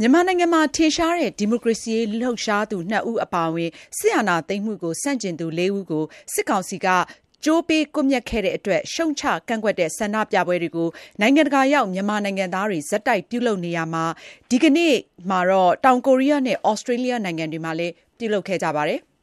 မြန်မာနိုင်ငံမှာ ထင်ရှားတဲ့ ဒီမိုကရေစီရေး လှုပ်ရှားသူနှစ်ဦးအပါအဝင် စစ်အာဏာသိမ်းမှုကို ဆန့်ကျင်သူလေးဦးကို စစ်ကောင်စီက ကြိုးပေးကွပ်မျက်ခဲ့တဲ့အတွက် ရှုတ်ချကန့်ကွက်တဲ့ ဆန္ဒပြပွဲတွေကို နိုင်ငံတကာရောက် မြန်မာနိုင်ငံသားတွေ ဆက်တိုက်ပြုလုပ်နေရာမှာ ဒီကနေ့မှာတော့ တောင်ကိုရီးယားနဲ့ ဩစတြေးလျနိုင်ငံတွေမှာလည်း ပြုလုပ်ခဲ့ကြပါတယ်။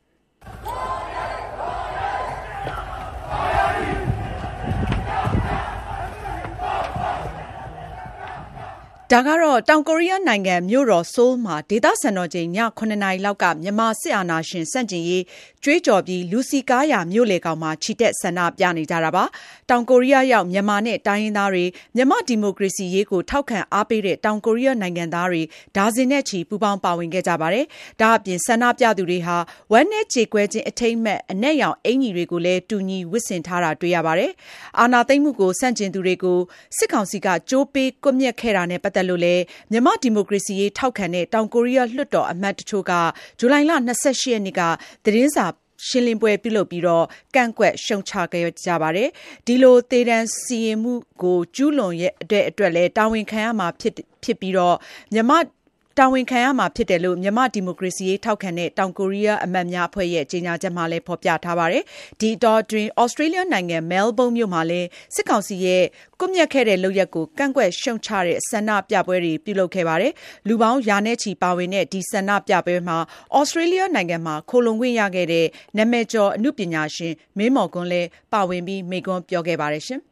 တောင်ကိုရီးယားနိုင်ငံ မြို့တော် ဆိုးလ်မှာ ဒေသစံတော်ချိန် ည ၇ နာရီလောက်က မြန်မာစစ်အာဏာရှင်ဆန့်ကျင်ရေး ကြွေးကြော်ပြီး လူစည်ကားရာ မြို့လယ်ခေါင်မှာ ချီတက်ဆန္ဒပြနေကြတာပါ။တောင်ကိုရီးယားရောက် မြန်မာနဲ့ တိုင်းရင်းသားတွေ၊မြန်မာ့ဒီမိုကရေစီရေးကို ထောက်ခံအားပေးတဲ့ တောင်ကိုရီးယားနိုင်ငံသားတွေ ဒါဇင်နဲ့ချီ ပူးပေါင်းပါဝင်ခဲ့ကြပါတယ်။ဒါ့အပြင် ဆန္ဒပြသူတွေဟာ ဝမ်းနည်းကြေကွဲခြင်း အထိမ်းအမှတ် အနက်ရောင် အင်္ကျီတွေကိုလည်း တူညီဝတ်ဆင်ထားတာ တွေ့ရပါတယ်။အာဏာသိမ်းမှုကို ဆန့်ကျင်သူတွေကို စစ်ကောင်စီက ကြိုးပေးကွပ်မျက်ခဲ့တာနဲ့ ပတ်သက်လို့လည်းမြန်မာ့ဒီမိုကရေစီရေးထောက်ခံတဲ့တောင်ကိုရီးယားလွှတ်တော်အမတ်တချို့ကဇူလိုင်လ၂၈ရက်နေ့ကသတင်းစာရှင်းလင်းပွဲပြုလုပ်ပြီးကန့်ကွက်ရှုတ်ချခဲ့ကြပါတယ်။ဒီလိုသေဒဏ်စီရင်မှုကိုကျူးလွန်တဲ့အတွက်လည်းတာ ဝန်ခံရမှာဖြစ်တယ်လို့မြန်မာ့ဒီမိုကရေစီရေးထောက်ခံတဲ့တောင်ကိုရီးယားအမတ်များအဖွဲ့ရဲ့ကြေညာချက်မှာဖေါ်ပြထားပါတယ်။ဒီအတောအတွင်းသြစတြေးလျနိုင်ငံမဲလ်ဘုန်းမြို့မှာလည်းစစ်ကောင်စီရဲ့ကွပ်မျက်ခဲ့တဲ့လုပ်ရပ်ကိုကန့်ကွက်ရှုတ်ချတဲ့ဆန္ဒပြပွဲတွေပြုလုပ်ခဲ့ပါတယ်။လူပေါင်းရာနဲ့ချီပါဝင်တဲ့ဒီဆန္ဒပြပွဲမှာသြစတြေးလျနိုင်ငံမှာခိုလှုံခွင့်ရခဲ့တဲ့နာမည်ကျော်အနုပညာရှင်မင်းမော်ကွန်းလည်းပါဝင်မိန့်ခွန်းပြောခဲ့ပါတယ်။